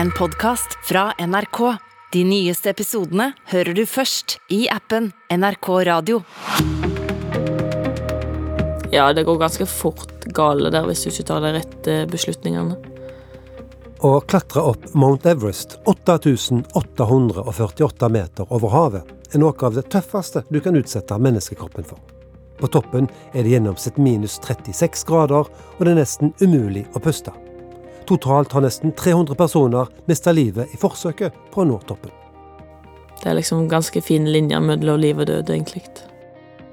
en podkast fra NRK. De nyeste episodene hører du først i appen NRK Radio. Ja, det går ganske fort gale der hvis du ikke tar de rette beslutningene. Å klatre opp Mount Everest, 8848 meter over havet, er noe av det tøffeste du kan utsette menneskekroppen for. På toppen er det gjennomsnitt minus 36 grader, og det er nesten umulig å puste. Totalt har nesten 300 personer mista livet i forsøket på å nå toppen. Det er liksom ganske fine linjer mellom liv og død, egentlig.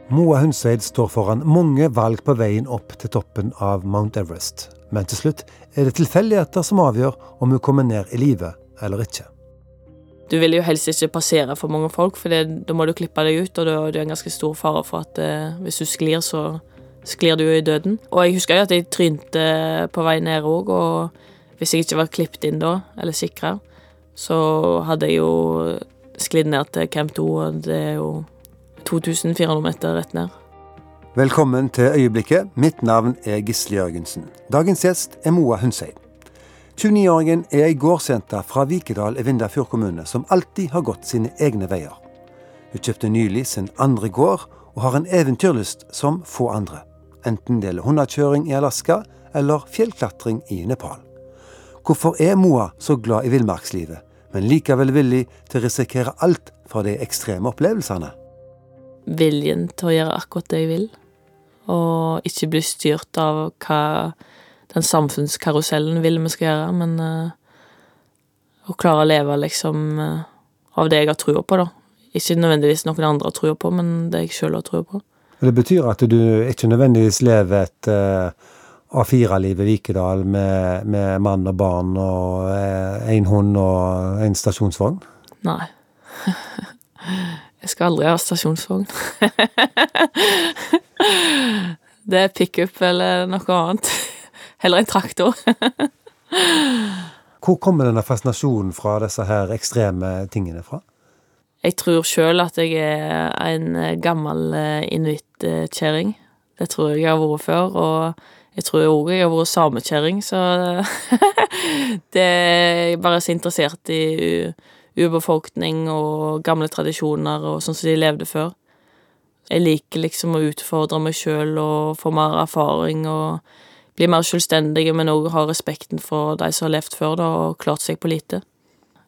Moa Hundseid står foran mange valg på veien opp til toppen av Mount Everest. Men til slutt er det tilfeldigheter som avgjør om hun kommer ned i live eller ikke. Du vil jo helst ikke passere for mange folk, for det, da må du klippe deg ut, og da er det en ganske stor fare for at eh, hvis du sklir, så sklir du jo i døden. Og jeg husker jo at jeg trynte på vei ned òg, og hvis jeg ikke var klippet inn da, eller sikra, så hadde jeg jo sklidd ned til Camp 2, og det er jo 2400 meter rett ned. Velkommen til Øyeblikket. Mitt navn er Gisle Jørgensen. Dagens gjest er Moa Hundseid. 29-åringen er ei gårdsjente fra Vikedal i Vindafjord kommune som alltid har gått sine egne veier. Hun kjøpte nylig sin andre gård og har en eventyrlyst som få andre. Enten det gjelder hundekjøring i Alaska eller fjellklatring i Nepal. Hvorfor er Moa så glad i villmarkslivet, men likevel villig til å risikere alt for de ekstreme opplevelsene? Viljen til å gjøre akkurat det jeg vil, og ikke bli styrt av hva den samfunnskarusellen vil vi skal gjøre, men eh, å klare å leve liksom eh, av det jeg har trua på, da. Ikke nødvendigvis noen andre har trua på, men det jeg sjøl har trua på. Det betyr at du ikke nødvendigvis lever et uh, A4-liv i Vikedal med, med, mann og barn og én uh, hund og en stasjonsvogn? Nei. jeg skal aldri ha stasjonsvogn. det er pickup eller noe annet. Heller en traktor. Hvor kommer denne fascinasjonen fra disse her ekstreme tingene fra? Jeg tror sjøl at jeg er en gammel inuittkjerring. Det tror jeg jeg har vært før, og jeg tror òg jeg har vært samekjerring, så det er jeg bare så interessert i urbefolkning og gamle tradisjoner og sånn som de levde før. Jeg liker liksom å utfordre meg sjøl og få mer erfaring og bli mer selvstendige, men òg ha respekten for de som har levd før da, og klart seg på lite.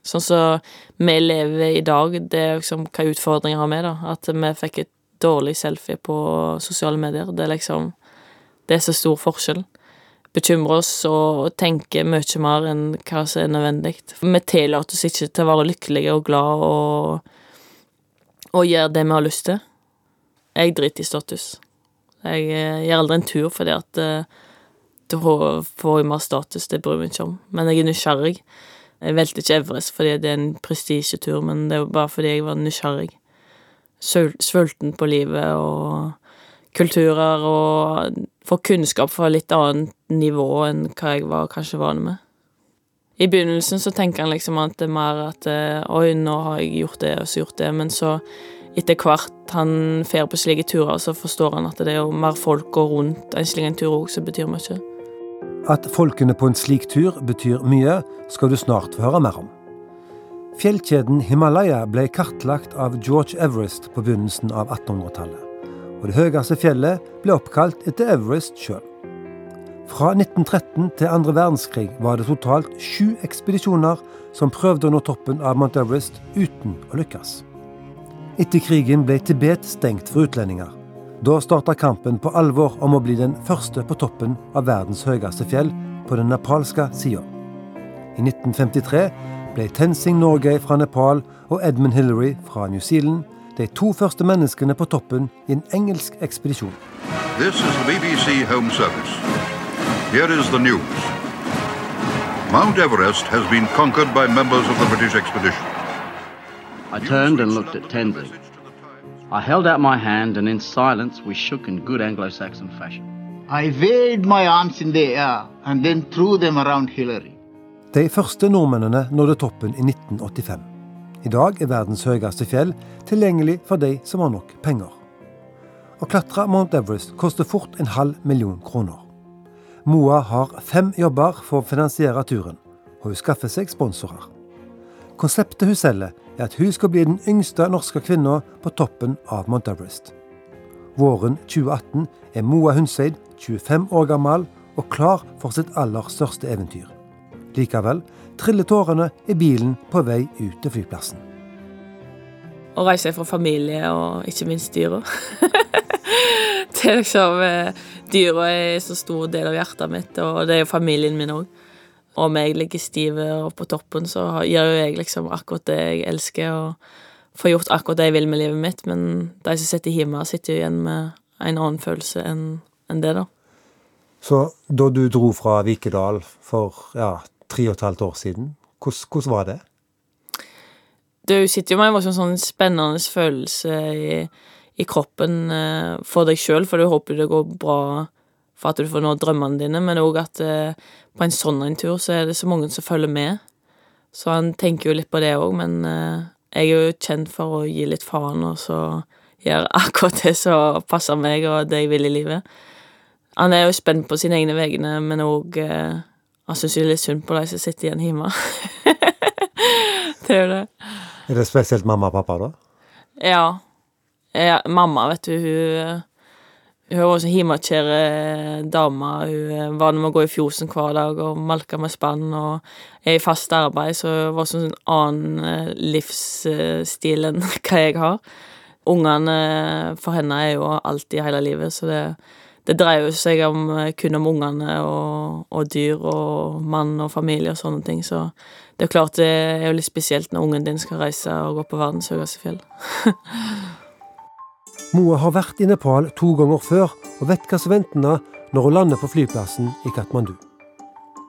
Sånn som vi lever i dag, det er liksom hva utfordringer har vi, da. At vi fikk et dårlig selfie på sosiale medier. Det er liksom Det er så stor forskjell. Bekymrer oss og tenker mye mer enn hva som er nødvendig. Vi tillater oss ikke til å være lykkelige og glad og, og gjøre det vi har lyst til. Jeg driter i status. Jeg eh, gjør aldri en tur fordi at uh, da får jeg mer status, det bryr jeg meg ikke om. Men jeg er nysgjerrig. Jeg velter ikke Everest fordi det er en prestisjetur, men det er bare fordi jeg var nysgjerrig. Sulten på livet og kulturer og få kunnskap fra litt annet nivå enn hva jeg var kanskje vant med. I begynnelsen så tenker han liksom at det er mer at eh, oi, nå har jeg gjort det og så gjort det, men så etter hvert han fer på slike turer, så forstår han at det er jo mer folk går rundt en slik en tur òg, som betyr mye. At folkene på en slik tur betyr mye, skal du snart få høre mer om. Fjellkjeden Himalaya ble kartlagt av George Everest på begynnelsen av 1800-tallet. Og det høyeste fjellet ble oppkalt etter Everest sjøl. Fra 1913 til andre verdenskrig var det totalt sju ekspedisjoner som prøvde å nå toppen av Mount Everest uten å lykkes. Etter krigen ble Tibet stengt for utlendinger. Da starta kampen på alvor om å bli den første på toppen av verdens høyeste fjell på den nepalske sida. I 1953 ble Tenzing Norgay fra Nepal og Edmund Hillary fra New Zealand de to første menneskene på toppen i en engelsk ekspedisjon. This is the BBC Home Service. Here is the news. Mount Everest has been conquered by members of the British expedition. I turned and looked at Tenzing. I held out my hand, and in silence we shook in good Anglo Saxon fashion. I waved my arms in the air and then threw them around Hillary. De første nordmennene nådde toppen i 1985. I dag er verdens høyeste fjell tilgjengelig for de som har nok penger. Å klatre Mount Everest koster fort en halv million kroner. Moa har fem jobber for å finansiere turen. og hun skaffer seg sponsorer. Konseptet hun selger, er at hun skal bli den yngste norske kvinna på toppen av Mount Everest. Våren 2018 er Moa Hundseid 25 år gammel og klar for sitt aller største eventyr. Likevel triller tårene i bilen på vei ut til flyplassen. Å reise fra familie og ikke minst dyra. det er liksom eh, Dyra er en så stor del av hjertet mitt, og det er jo familien min òg. Om jeg ligger stiv og på toppen, så gjør jo jeg liksom akkurat det jeg elsker, og får gjort akkurat det jeg vil med livet mitt, men de som sitter hjemme, sitter jo igjen med en annen følelse enn det, da. Så da du dro fra Vikedal for ja, tre og et halvt år siden, hvordan, var det? Du sitter jo med en sånn spennende følelse i, i kroppen eh, for deg sjøl, for du håper det går bra for at du får nå drømmene dine, men òg at eh, på en sånn tur så er det så mange som følger med. Så han tenker jo litt på det òg, men eh, jeg er jo kjent for å gi litt faen, og så gjøre akkurat det som passer meg og det jeg vil i livet. Han er jo spent på sine egne vegne, men òg eh, Han syns litt synd på de som sitter igjen hjemme. det er jo det. Er det spesielt mamma og pappa, da? Ja. ja mamma, vet du, hun hun var også hjemmekjære dame. Hun eh, var med å gå i fjosen hver dag og malke med spann og er i fast arbeid, så hun var sånn en annen eh, livsstil enn hva jeg har. Ungene for henne er jo alltid hele livet, så det, det dreier jo seg om, eh, kun om ungene og, og, dyr og mann og familie og sånne ting, så det er klart det er jo litt spesielt når ungen din skal reise og gå på verdens høyeste fjell. Moa har vært i Nepal to ganger før og vet hva som venter henne når hun lander på flyplassen i Katmandu.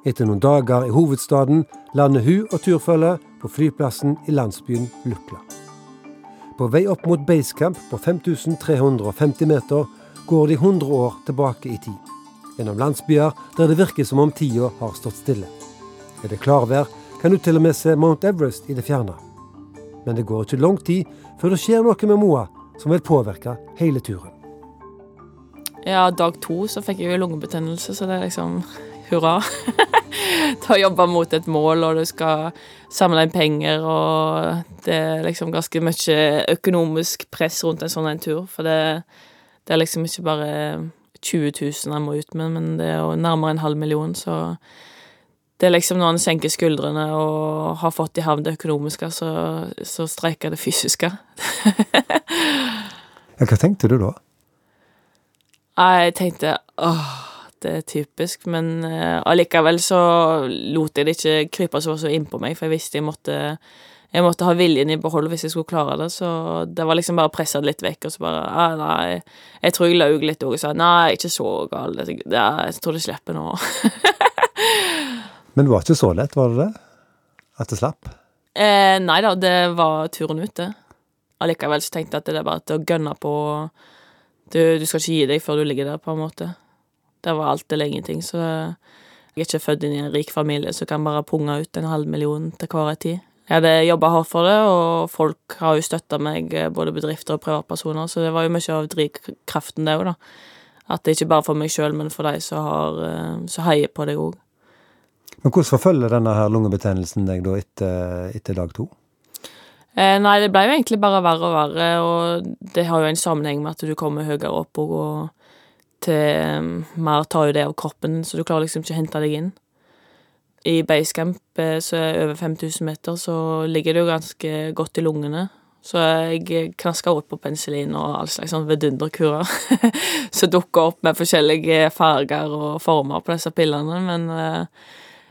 Etter noen dager i hovedstaden lander hun og turfølget på flyplassen i landsbyen Lukla. På vei opp mot basecamp på 5350 meter går de 100 år tilbake i tid. Gjennom landsbyer der det virker som om tida har stått stille. Er det klarvær, kan du til og med se Mount Everest i det fjerne. Men det går ikke lang tid før det skjer noe med Moa som vil påvirke hele turen. Ja, dag to så fikk jeg jo lungebetennelse, så det er liksom hurra. Ta å jobbe mot et mål, og du skal samle inn penger, og det er liksom ganske mye økonomisk press rundt en sånn en tur, for det, det, er liksom ikke bare 20 000 jeg må ut med, men det er jo nærmere en halv million, så det er liksom når en senker skuldrene og har fått i havn det økonomiske, så, så streiker det fysiske. ja, hva tenkte du da? Jeg tenkte åh, det er typisk, men uh, allikevel så lot jeg det ikke krype så, så innpå meg, for jeg visste jeg måtte jeg måtte ha viljen i behold hvis jeg skulle klare det, så det var liksom bare å presse det litt vekk, og så bare ah, Nei, jeg tror jeg laug litt òg og sa nei, ikke så gal, jeg, jeg tror det slipper nå. Men det var ikke så lett, var det det? At det slapp? Eh, nei da, det var turen ut, det. Allikevel så tenkte jeg at det er bare til å gønne på du, du, skal ikke gi deg før du ligger der, på en måte. Det var alt eller ingenting, så jeg er ikke født inn i en rik familie som kan bare punge ut en halv million til hver tid. Jeg hadde jobba hardt for det, og folk har jo støtta meg, eh, både bedrifter og privatpersoner, så det var jo mye av drivkraften, det òg, da. At det ikke bare for meg sjøl, men for de som, har, eh, som heier på deg òg. Men hvordan forfølger denne her lungebetennelsen deg da etter, etter dag to? Eh, nei, det ble jo egentlig bare verre og verre, og det har jo en sammenheng med at du kommer høyere opp og, og til um, mer tar jo det av kroppen, så du klarer liksom ikke å hente deg inn. I basecamp, eh, som er over 5000 meter, så ligger det jo ganske godt i lungene. Så jeg knaska opp på penicillin og all slags sånn vidunderkurer som dukka opp med forskjellige farger og former på disse pillene, men eh,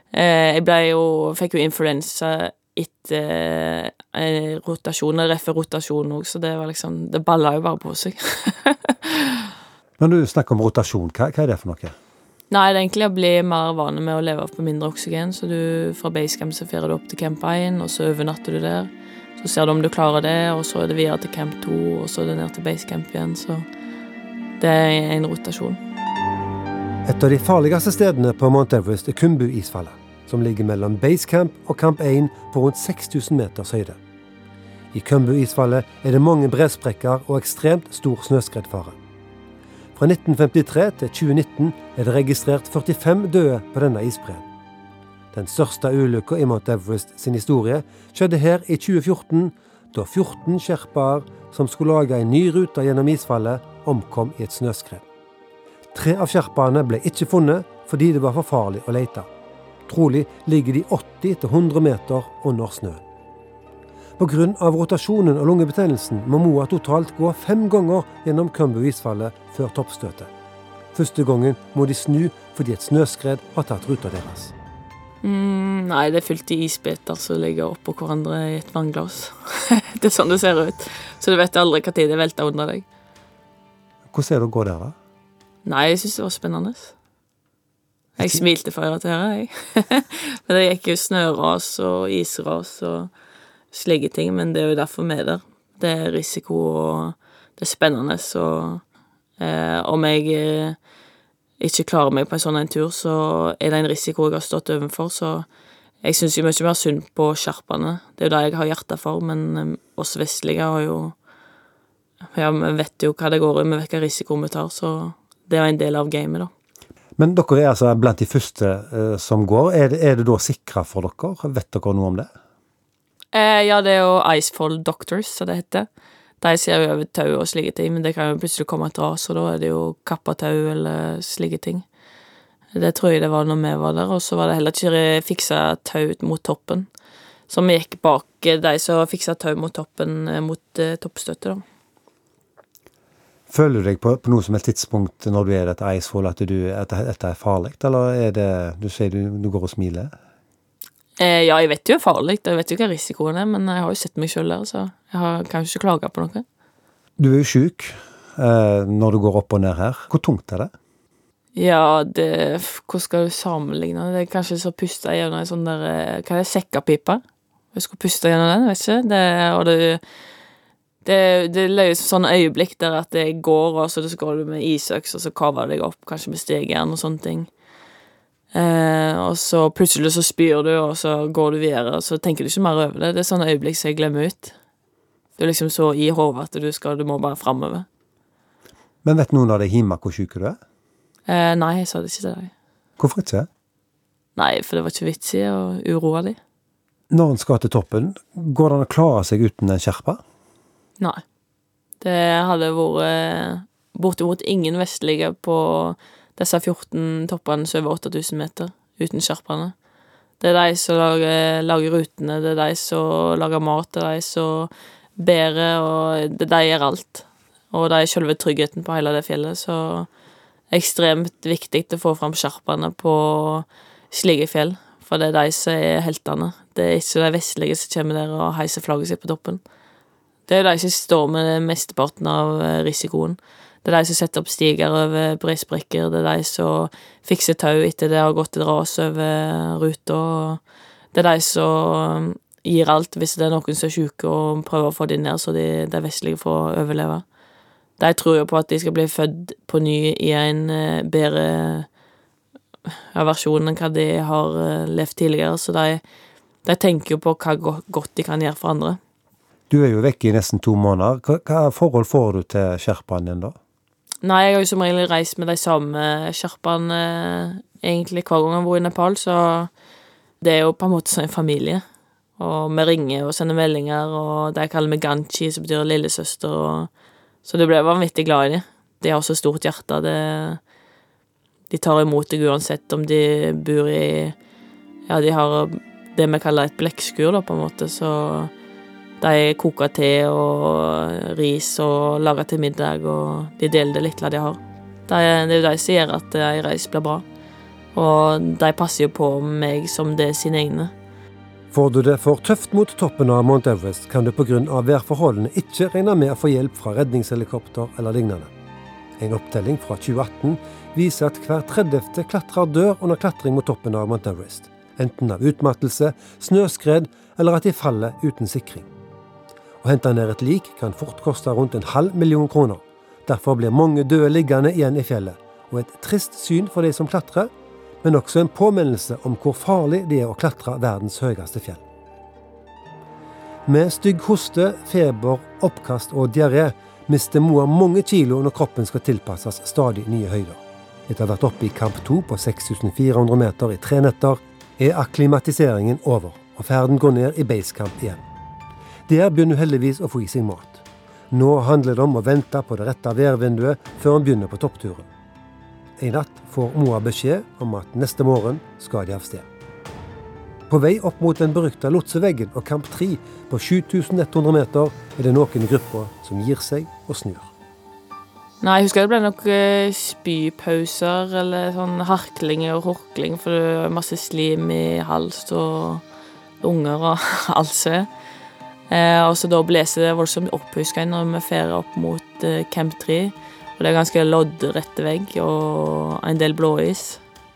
Eh, jeg ble jo Fikk jo influensa etter eh, rotasjon, RF-rotasjon òg, så det var liksom Det balla jo bare på seg. Når du snakker om rotasjon, hva, hva, er det for noe? Nei, det er egentlig å bli mer vane med å leve på mindre oksygen. Så du fra basecamp så feirer du opp til camp 1, og så overnatter du der. Så ser du om du klarer det, og så er det videre til camp 2, og så er det ned til basecamp igjen. Så det er en rotasjon. Et av de farligste stedene på Mount Everest er Kumbu-isfallet, som ligger mellom basecamp og Camp 1 på rundt 6000 meters høyde. I Kumbu-isfallet er det mange bresprekker og ekstremt stor snøskredfare. Fra 1953 til 2019 er det registrert 45 døde på denne isbreen. Den største ulykka i Mount Everest sin historie skjedde her i 2014, da 14 sherpaer som skulle lage en ny rute gjennom isfallet, omkom i et snøskred. Tre av sherpaene ble ikke funnet fordi det var for farlig å lete. Trolig ligger de 80-100 meter under snøen. Pga. rotasjonen og lungebetennelsen må Moa totalt gå fem ganger gjennom Kumbu-isfallet før toppstøtet. Første gangen må de snu fordi et snøskred har tatt ruta deres. Mm, nei, det er fylt i isbiter som ligger oppå hverandre i et vannglass. det er sånn det ser ut. Så du vet aldri når det velter under deg. Hvordan er det å gå der, da? Nei, jeg syns det var spennende. Jeg smilte for å irritere, jeg. Men det gikk jo snøras og isras og slike ting, men det er jo derfor vi er der. Det er risiko, og det er spennende, og eh, om jeg eh, ikke klarer meg på en sånn en tur, så er det en risiko jeg har stått overfor, så jeg syns jo mye mer synd på sjarpene. Det er jo det jeg har hjerte for, men eh, oss vestlige har jo Ja, vi vet jo hva det går i, vi vet hvilken risiko vi tar, så det er jo en del av gamet, da. Men dere er altså blant de første eh, som går. Er det, er det da sikra for dere? Vet dere noe om det? Eh, ja, det er jo Icefall Doctors, som det heter. De ser jo over tau og slike ting, men det kan jo plutselig komme et ras, og da er det jo kappa tau eller slike ting. Det tror jeg det var når vi var der, og så var det heller ikke fiksa tau mot toppen. Vi gikk bak de som fiksa tau mot toppen, eh, mot eh, toppstøtte, da. Føler du deg på, på noe som helst tidspunkt når du er i dette Icefall at, at dette er farlig, eller er det Du sier du, du går og smiler? Eh, ja, jeg vet jo det er farlig, jeg vet jo hva risikoen er, men jeg har jo sett meg sjøl der, så jeg har, kan jo ikke klage på noe. Du er jo sjuk eh, når du går opp og ned her. Hvor tungt er det? Ja, det Hvordan skal du sammenligne det? er kanskje så puste gjennom en sånn der eh, Hva er det, sekkapipe? Jeg skulle puste gjennom den, vet ikke. Det, og det det, det er sånne øyeblikk der at det går, og så går du med isøks, og så kaver du deg opp, kanskje med stegejern og sånne ting. Eh, og så plutselig så spyr du, og så går du videre, og så tenker du ikke mer over det. Det er sånne øyeblikk som jeg glemmer ut. Du er liksom så i hodet at du skal, du må bare framover. Men vet noen av deg hjemme hvor syk du er? Eh, nei, jeg sa det ikke til deg. Hvorfor ikke? Nei, for det var ikke vits i å uroe dem. Når en skal til toppen, går det an å klare seg uten en skjerpa? Nei. Det hadde vært bortimot ingen vestlige på disse 14 toppene som er over 8000 meter, uten sherpaene. Det er de som lager, lager, rutene, det er de som lager mat, det er de som bærer, og det er de gjør alt. Og de er selve tryggheten på hele det fjellet, så ekstremt viktig å få fram sherpaene på slike fjell, for det er de som er heltene. Det er ikke de vestlige som kommer der og heiser flagget sitt på toppen. Det er de som står med mesteparten av risikoen. Det er de som setter opp stiger over brisbrikker, det er de som fikser tau etter det har gått et ras over ruta, det er de som gir alt hvis det er noen som er sjuke, og prøver å få dem ned så de, de vestlige får overleve. De tror jo på at de skal bli født på ny i en uh, bedre versjon enn hva de har uh, levd tidligere, så de, de, tenker jo på hva godt de kan gjøre for andre. Du er jo vekke i nesten to måneder. Hva, hva forhold får du til sherpaen din, da? Nei, jeg har jo som regel reist med de samme sherpaene egentlig hver gang jeg vært i Nepal, så det er jo på en måte som en familie. Og vi ringer og sender meldinger, og de kaller meg Ganchi, som betyr lillesøster, og Så du blir vanvittig glad i dem. De har så stort hjerte. Det, de tar imot deg uansett om de bor i Ja, de har det vi kaller et blekkskur, da, på en måte, så de koker te og ris og lager til middag, og de deler det lille de har. Det er jo de som gjør at ei reis blir bra. Og de passer jo på meg som det er sine egne. Får du det for tøft mot toppen av Mount Everest, kan du pga. værforholdene ikke regne med å få hjelp fra redningshelikopter eller lignende. En opptelling fra 2018 viser at hver 30. klatrer dør under klatring mot toppen av Mount Everest. Enten av utmattelse, snøskred eller at de faller uten sikring. Å hente ned et lik kan fort koste rundt en halv million kroner. Derfor blir mange døde liggende igjen i fjellet, og et trist syn for de som klatrer, men også en påminnelse om hvor farlig det er å klatre verdens høyeste fjell. Med stygg hoste, feber, oppkast og diaré mister Moa mange kilo når kroppen skal tilpasses stadig nye høyder. Etter å ha vært oppe i kamp 2 på 6400 meter i tre netter, er akklimatiseringen over, og ferden går ned i basecamp igjen. Der begynner hun heldigvis å få i seg mat. Nå handler det om å vente på det rette værvinduet før hun begynner på toppturen. En natt får Moa beskjed om at neste morgen skal de av sted. På vei opp mot den berykta lotseveggen og Kamp 3 på 7100 meter er det noen i gruppa som gir seg og snur. Nei, jeg husker det ble nok eh, spypauser eller sånn harkling og horkling, for det var masse slim i hals og lunger og alt. Eh, og så da ble det voldsomt opphuska når vi fer opp mot eh, Camp 3. Og det er ganske loddrette vegg og en del blåis,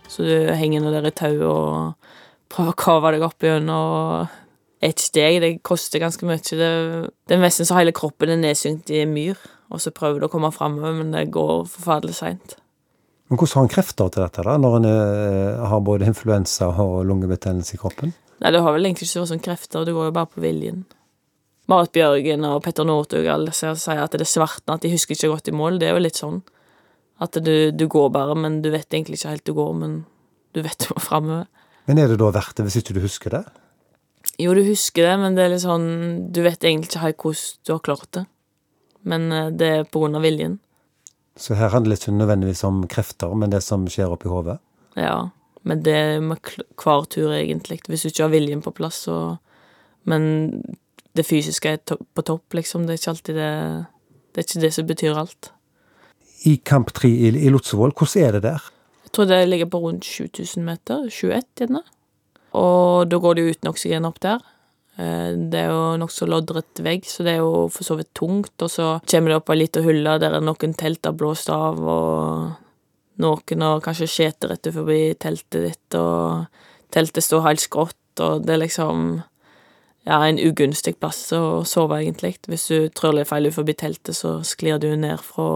så du henger nå der i tauet og prøver å kave deg opp gjennom et steg. Det koster ganske mye. Det, det er nesten så hele kroppen er nedsynkt i en myr og så prøver du å komme framover, men det går forferdelig seint. Men hvordan har han krefter til dette, da, når han er, har både influensa og lungebetennelse i kroppen? Nei, det har vel egentlig ikke sånn krefter, det går jo bare på viljen. Marit Bjørgen og Petter Northug alle sier at det er svartner, at de husker ikke godt i mål. Det er jo litt sånn. At du, du går bare, men du vet egentlig ikke helt du går, men du vet du må framover. Men er det da verdt det hvis ikke du husker det? Jo, du husker det, men det er litt sånn Du vet egentlig ikke helt hvordan du har klart det men eh, det er på grunn av viljen. Så her handler det ikke nødvendigvis om krefter, men det som skjer oppi hodet? Ja, men det er med hver tur, egentlig. Hvis du ikke har viljen på plass, så Men det fysiske er på topp, liksom. Det er ikke alltid det Det er ikke det som betyr alt. I Kamp 3 i, i Lotsevoll, hvordan er det der? Jeg tror det ligger på rundt 7000 meter. 21, gjerne. Og da går det uten oksygen opp der. Eh, det er jo nokså loddrett vegg, så det er jo for så vidt tungt. Og så kommer det opp ei lita hylle der er noen telt har blåst av, og noen har kanskje skjete rett forbi teltet ditt, og teltet står helt skrått, og det er liksom ja, en ugunstig plass å sove, egentlig. Hvis du trør litt feil forbi teltet, så sklir du ned fra,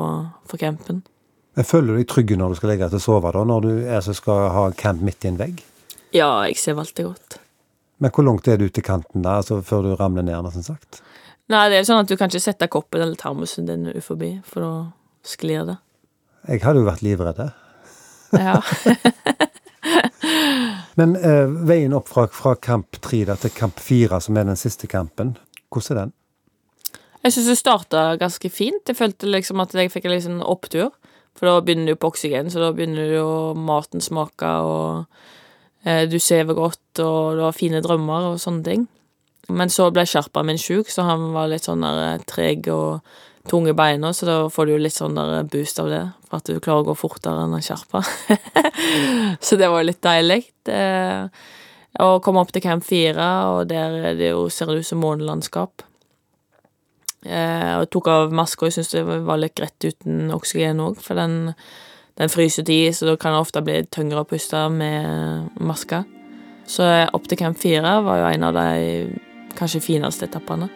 fra campen. Jeg føler du deg trygg når du skal legge deg til å sove, da, når du er så skal ha camp midt i en vegg? Ja, jeg ser alltid godt. Men hvor langt er du til kanten da, altså før du ramler ned, nesten sagt? Nei, det er jo sånn at du kan ikke sette koppen eller termosen din forbi, for da sklir det. Jeg hadde jo vært livredd. Ja. Men eh, veien opp fra, fra kamp tre til kamp fire, som er den siste kampen, hvordan er den? Jeg syns det starta ganske fint. Jeg følte liksom at jeg fikk en liksom opptur. For da begynner du på oksygen, så da begynner jo maten smake, og Eh, du sover godt, og du har fine drømmer og sånne ting. Men så ble sherpaen min sjuk, så han var litt sånn der eh, treg og tung i beina, så da får du jo litt sånn der eh, boost av det, for at du klarer å gå fortere enn en sherpa. så det var jo litt deilig. Å komme opp til camp 4, og der det jo, ser det ut som månelandskap. Og tok av maska, og jeg syns det var litt greit uten oksygen òg, for den den fryser tid, så da kan det ofte bli tyngre å puste med maske. Så opp til camp 4 var jo en av de kanskje fineste etappene.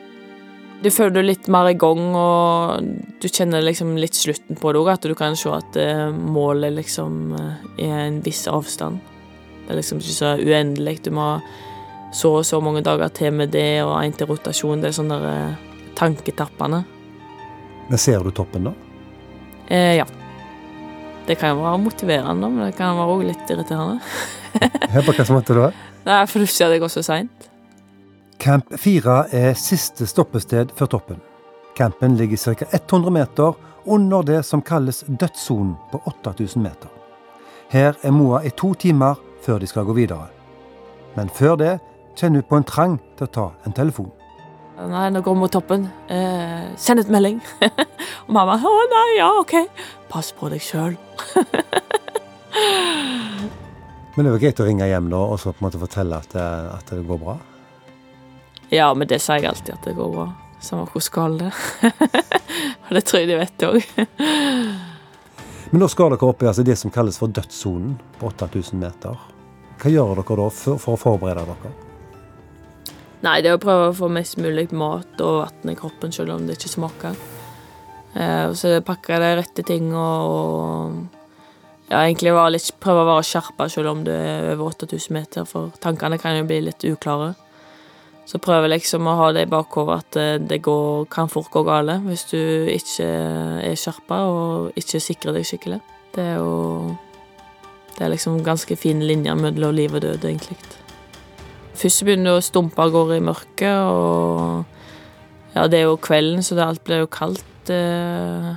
Du føler deg litt mer i gang, og du kjenner liksom litt slutten på det òg. At du kan se at eh, målet liksom eh, er en viss avstand. Det er liksom ikke så uendelig. Du må ha så og så mange dager til med det, og én til rotasjon. Det er sånne der, eh, tanketappene. Men ser du toppen, da? Eh, ja. Det kan være motiverende, men det kan være òg litt irriterende. På måtte du er. Nei, for du ser det går så seint. Camp 4 er siste stoppested før toppen. Campen ligger ca. 100 meter under det som kalles dødssonen på 8000 meter. Her er Moa i to timer før de skal gå videre. Men før det kjenner hun på en trang til å ta en telefon. Nei, nå går vi mot toppen. Eh, send ut melding. og mamma å nei, ja, ok. Pass på deg sjøl. Men det er jo greit å ringe hjem da, og så på en måte fortelle at det, at det går bra? Ja, men det sier jeg alltid at det går bra. Samme hvor skal det. og det tror jeg de vet òg. men nå skal dere opp i altså det som kalles for dødssonen på 8000 meter. Hva gjør dere da for, for å forberede dere? Nei, det er å prøve å få mest mulig mat og vann i kroppen, selv om det ikke smaker. Eh, så pakker jeg de rette tingene og ja, egentlig litt, prøve å være skjerpa selv om du er over 8000 meter, for tankene kan jo bli litt uklare. Så prøver jeg liksom å ha det i bakhodet at eh, det går, kan fort gå gale hvis du ikke er skjerpa og ikke sikrer deg skikkelig. Det er jo Det er liksom ganske fine linjer mellom liv og død, egentlig. Først begynner du å stumpe av gårde i mørket, og ja, det er jo kvelden, så det alt blir jo kaldt. Eh,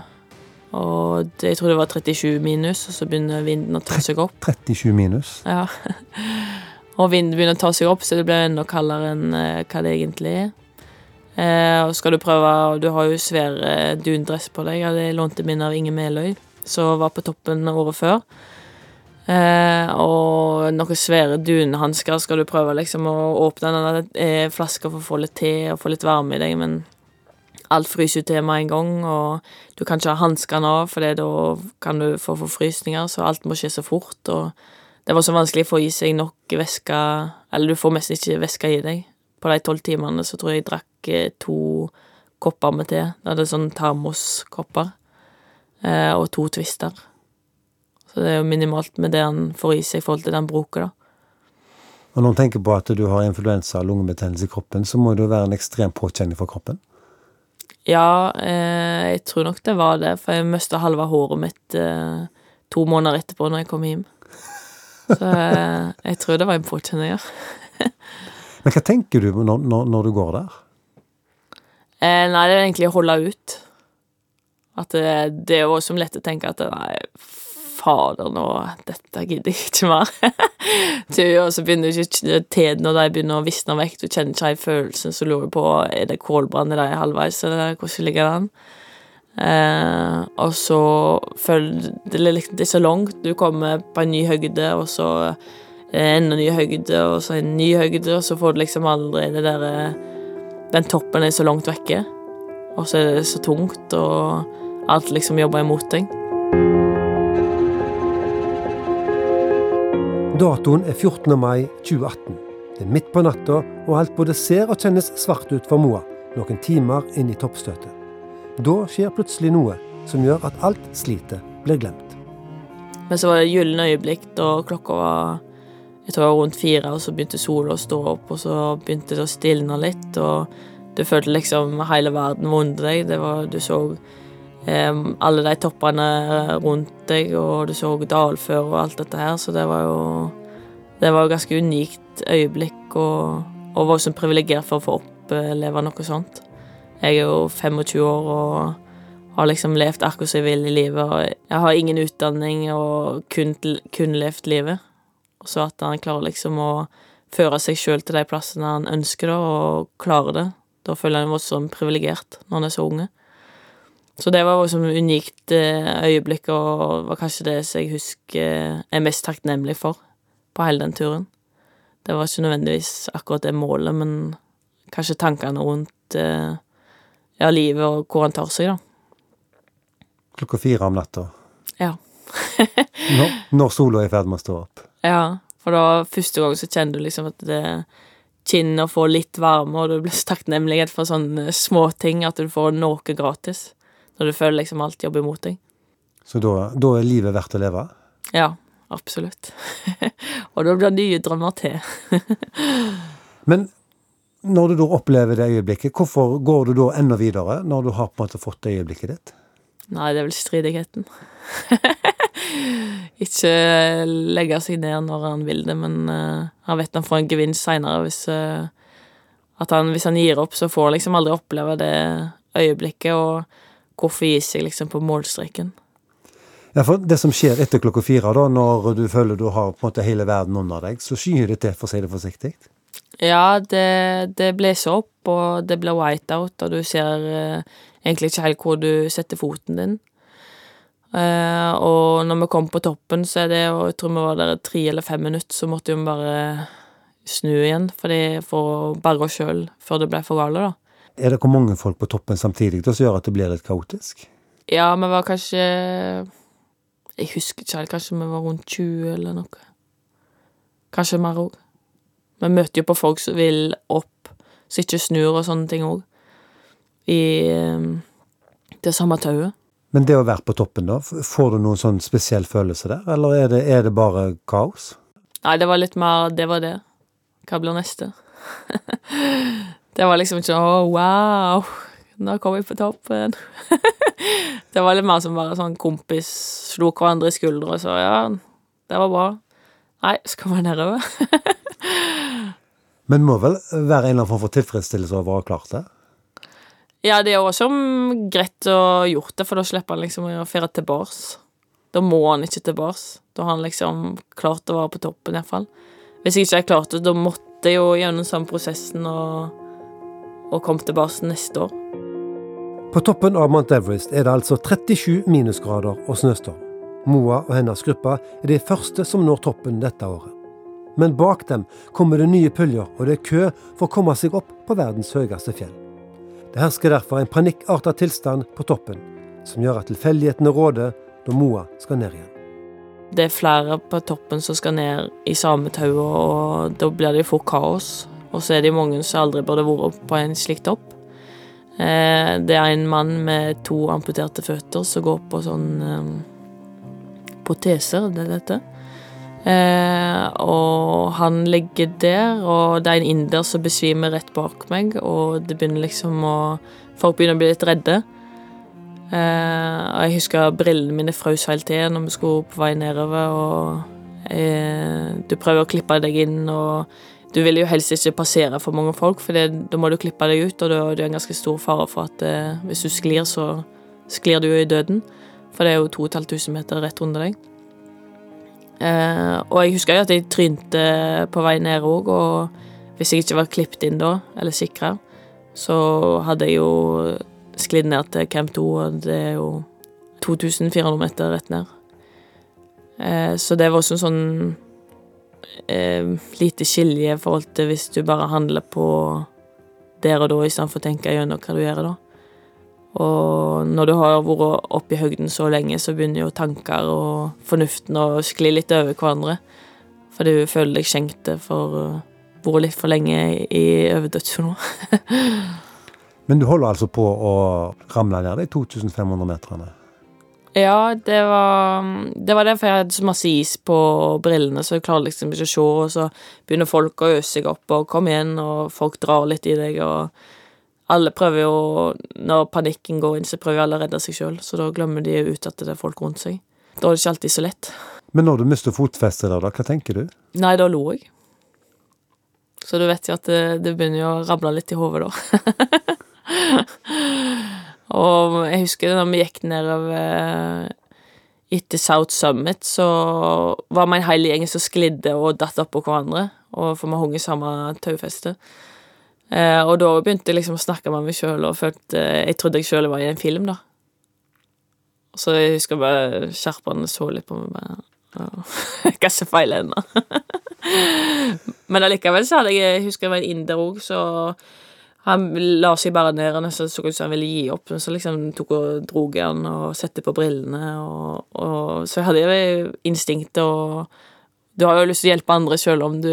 og det, jeg tror det var 37 minus, og så begynner vinden å ta seg opp. 37 minus. Ja. Og vinden begynner å ta seg opp, så det blir enda kaldere enn eh, hva det egentlig er. Eh, og skal du prøve og Du har jo svær eh, dundress på deg. Jeg lånte min av Inge Meløy, som var på toppen året før. Eh, og noen svære dunhansker skal du prøve liksom å åpne denne eh, flaska for å få litt te og få litt varme i deg, men alt fryser jo til med en gang, og du kan ikke ha hanskene av, for da kan du få forfrysninger, så alt må skje så fort, og det var så vanskelig å få i seg nok væske Eller du får mest ikke væske i deg. På de tolv timene så tror jeg jeg drakk eh, to kopper med te. Da hadde sånn termoskopper, eh, og to twister. Så det er jo minimalt med det han får i seg i forhold til den bruker, da. Og når man tenker på at du har influensa og lungebetennelse i kroppen, så må det jo være en ekstrem påkjenning for kroppen? Ja, eh, jeg tror nok det var det, for jeg mista halve håret mitt eh, to måneder etterpå når jeg kom hjem. Så eh, jeg tror det var ja. Men hva tenker du når, når, når du går der? Eh, nei, det er egentlig å holde ut. At det, det er jo også lett å tenke at nei, fader, nå Dette gidder jeg ikke mer. og så begynner ikke tiden når de begynner å visne vekk. Du kjenner ikke helt følelsen, så lurer du på er det kålbrann i deg halvveis, eller hvordan ligger det an? Eh, og så føler det, liksom, det er så langt. Du kommer på en ny høyde, og så enda ny høyde, og så en ny høyde, og så får du liksom aldri det derre Den toppen er så langt vekke, og så er det så tungt, og alt liksom jobber imot deg. Datoen er 14. mai 2018. Det er midt på natta, og alt både ser og kjennes svart ut for Moa noen timer inn i toppstøtet. Da skjer plutselig noe som gjør at alt slitet blir glemt. Men så var det gylne øyeblikk da klokka var jeg tror rundt fire, og så begynte sola å stå opp, og så begynte det å stilne litt, og du følte liksom hele verden var under deg. Det var, du så alle de toppene rundt deg, og du så dalfør og alt dette her, så det var jo Det var et ganske unikt øyeblikk, og, og var også privilegert for å få oppleve noe sånt. Jeg er jo 25 år og har liksom levd akkurat som jeg vil i livet, og jeg har ingen utdanning og kun, kun levd livet. Så at han klarer liksom å føre seg sjøl til de plassene han ønsker det, og klarer det. Da føler han seg som privilegert når han er så unge. Så det var liksom et unikt eh, øyeblikk, og var kanskje det som jeg husker eh, er mest takknemlig for på hele den turen. Det var ikke nødvendigvis akkurat det målet, men kanskje tankene rundt eh, ja, livet og hvor han tar seg, da. Klokka fire om natta? Ja. når, når sola er i ferd med å stå opp? Ja, for da første gang så kjenner du liksom at det kinner får litt varme, og du blir så takknemlig for sånne småting, at du får noe gratis. Når du føler liksom alt jobber imot deg. Så da, da er livet verdt å leve? Ja, absolutt. og da blir det nye drømmer til. Men når du da opplever det øyeblikket, hvorfor går du da enda videre, når du har på en måte fått det øyeblikket ditt? Nei, det er vel stridigheten. Ikke legge seg ned når han vil det, men uh, han vet han får en gevinst seinere hvis, uh, hvis han gir opp, så får han liksom aldri oppleve det øyeblikket. og hvorfor gi seg liksom på målstreken. Ja, for Det som skjer etter klokka fire, da, når du føler du har på en måte hele verden under deg, så skyr det til, for å si det forsiktig? Ja, det, det blåser opp, og det blir whiteout, og du ser eh, egentlig ikke helt hvor du setter foten din. Eh, og når vi kom på toppen, så er det, og jeg tror vi var der tre eller fem minutter, så måtte vi bare snu igjen, fordi for å berge oss sjøl før det ble for gale, da. Er det hvor mange folk på toppen samtidig som gjør at det blir litt kaotisk? Ja, vi var kanskje Jeg husker ikke helt. Kanskje vi var rundt 20 eller noe. Kanskje mer òg. Vi møter jo på folk som vil opp, som ikke snur og sånne ting òg. I ehm, det samme tauet. Men det å være på toppen, da, får du noen sånn spesiell følelse der, eller er det, er det bare kaos? Nei, det var litt mer Det var det. Hva blir neste? Det var liksom ikke å, wow, nå kom vi på toppen. det var litt mer som bare sånn kompis slo hverandre i skuldra og så ja, Det var bra. Nei, skal vi nedover? Men må vel være en eller annen form for tilfredsstillelse over å ha klart det? Ja, det er også greit å ha gjort det, for da slipper han liksom å ferde tilbake. Da må han ikke tilbake. Da har han liksom klart å være på toppen, iallfall. Hvis jeg ikke hadde klart det, da måtte jeg jo gjennom samme prosessen og, og komme tilbake neste år. På toppen av Mount Everest er det altså 37 minusgrader og snøstorm. Moa og hennes gruppe er de første som når toppen dette året. Men bak dem kommer det nye puljer, og det er kø for å komme seg opp på verdens høyeste fjell. Det hersker derfor en panikkartet tilstand på toppen, som gjør at tilfeldighetene råder da Moa skal ned igjen. Det er flere på toppen som skal ned i samme tauet, og da blir det fort kaos. Og så er det mange som aldri burde vært på en slik topp. Eh, det er en mann med to amputerte føtter som går på sånn eh, proteser, det er dette. Eh, og han ligger der, og det er en inder som besvimer rett bak meg, og det begynner liksom å Folk begynner å bli litt redde. Eh, og jeg husker brillene mine frøs helt til når vi skulle på vei nedover, og eh, du prøver å klippe deg inn, og du vil jo helst ikke passere for mange folk, for det, da må du klippe deg ut, og da er det en ganske stor fare for at eh, hvis du sklir, så sklir du jo i døden. For det er jo 2500 meter rett under deg. Eh, og jeg husker jo at jeg trynte på vei ned òg, og hvis jeg ikke var klippet inn da, eller sikra, så hadde jeg jo sklidd ned til Camp 2, og det er jo 2400 meter rett ned. Eh, så det var også en sånn eh, lite skilje i forhold til hvis du bare handler på der og da istedenfor å tenke gjennom hva du gjør da. Og når du har vært oppe i høgden så lenge, så begynner jo tanker og fornuften å skli litt over hverandre. For du føler deg skjenkt for å vært litt for lenge i over dødssola. Men du holder altså på å ramle ned de 2500 meterne? Ja, det var Det var derfor jeg hadde så masse is på brillene, så jeg klarer liksom ikke å se, og så begynner folk å øse seg opp, og kom igjen, og folk drar litt i deg, og alle prøver jo Når panikken går inn, så prøver alle å redde seg sjøl, så da glemmer de ut at det er folk rundt seg. Da er det ikke alltid så lett. Men når du mister fotfestet da, hva tenker du? Nei, da lo jeg. Så du vet jo at det, det begynner jo å rable litt i hodet da. og jeg husker da vi gikk nedover etter South Summit, så var vi en hel gjeng som sklidde og datt oppå hverandre, og for vi hang i samme taufeste. Eh, og da begynte jeg liksom å snakke med meg sjøl og følte Jeg trodde jeg sjøl var i en film, da. Så jeg husker bare skjerpene så litt på meg bare Hva som feiler henne? Men allikevel så hadde jeg Jeg husker det var en inder òg, så han la seg bare ned og nesten så ut som han ville gi opp, så liksom tok og drog han og sette på brillene og, og Så jeg hadde jo instinkt og Du har jo lyst til å hjelpe andre sjøl om du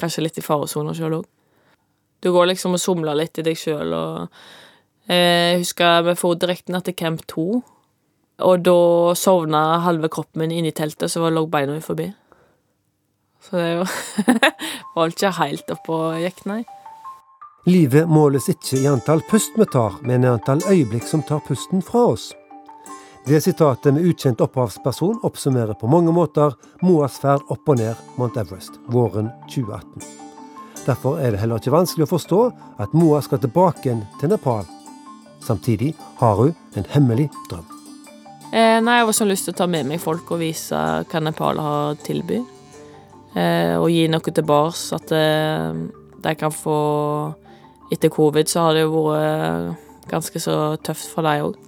kanskje er litt i faresoner sjøl òg. Du går liksom og somler litt i deg sjøl, og eh, jeg husker vi for direkte ned til Camp 2, og da sovna halve kroppen min inni teltet, så lå beina forbi. Så det var ikke helt oppå gikk, nei. Livet måles ikke i antall pust vi tar, men i antall øyeblikk som tar pusten fra oss. Det sitatet med ukjent opphavsperson oppsummerer på mange måter Moas ferd opp og ned Mount Everest våren 2018. Derfor er det heller ikke vanskelig å forstå at Moa skal tilbake igjen til Nepal. Samtidig har hun en hemmelig drøm. Eh, nei, jeg har også lyst til å ta med meg folk og vise hva Nepal har å tilby. Eh, og gi noe tilbake, at eh, de kan få Etter covid så har det jo vært ganske så tøft for dem òg.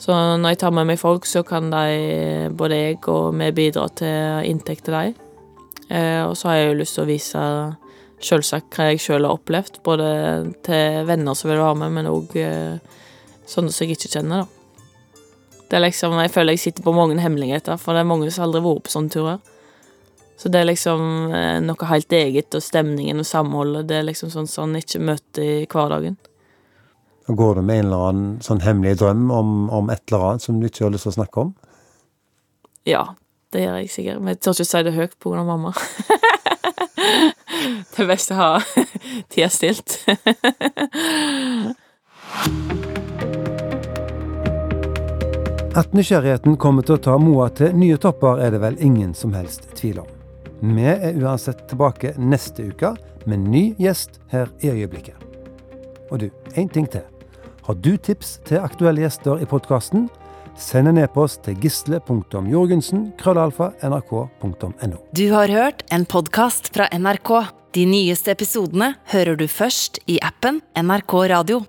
Så når jeg tar med meg folk, så kan de, både jeg og vi bidra til inntekt til dem. Eh, og så har jeg jo lyst til å vise Selvsagt hva jeg sjøl har opplevd, både til venner som vil være med, men òg eh, sånne som jeg ikke kjenner, da. Det er liksom, Jeg føler jeg sitter på mange hemmeligheter, for det er mange som aldri har vært på sånne turer. Så det er liksom eh, noe helt eget, og stemningen og samholdet, det er liksom sånn som en ikke møter i hverdagen. Går du med en eller annen sånn hemmelig drøm om, om, et eller annet som du ikke har lyst til å snakke om? Ja, det gjør jeg sikkert, men jeg tør ikke si det høyt av mamma. Det er best å ha tida stilt. At nysgjerrigheten kommer til å ta Moa til nye topper, er det vel ingen som helst tvil om. Vi er uansett tilbake neste uke med ny gjest her i øyeblikket. Og du, én ting til. Har du tips til aktuelle gjester i podkasten? Send en e-post til gisle.jorgensen-nrk.no Du har hørt en podkast fra NRK. De nyeste episodene hører du først i appen NRK Radio.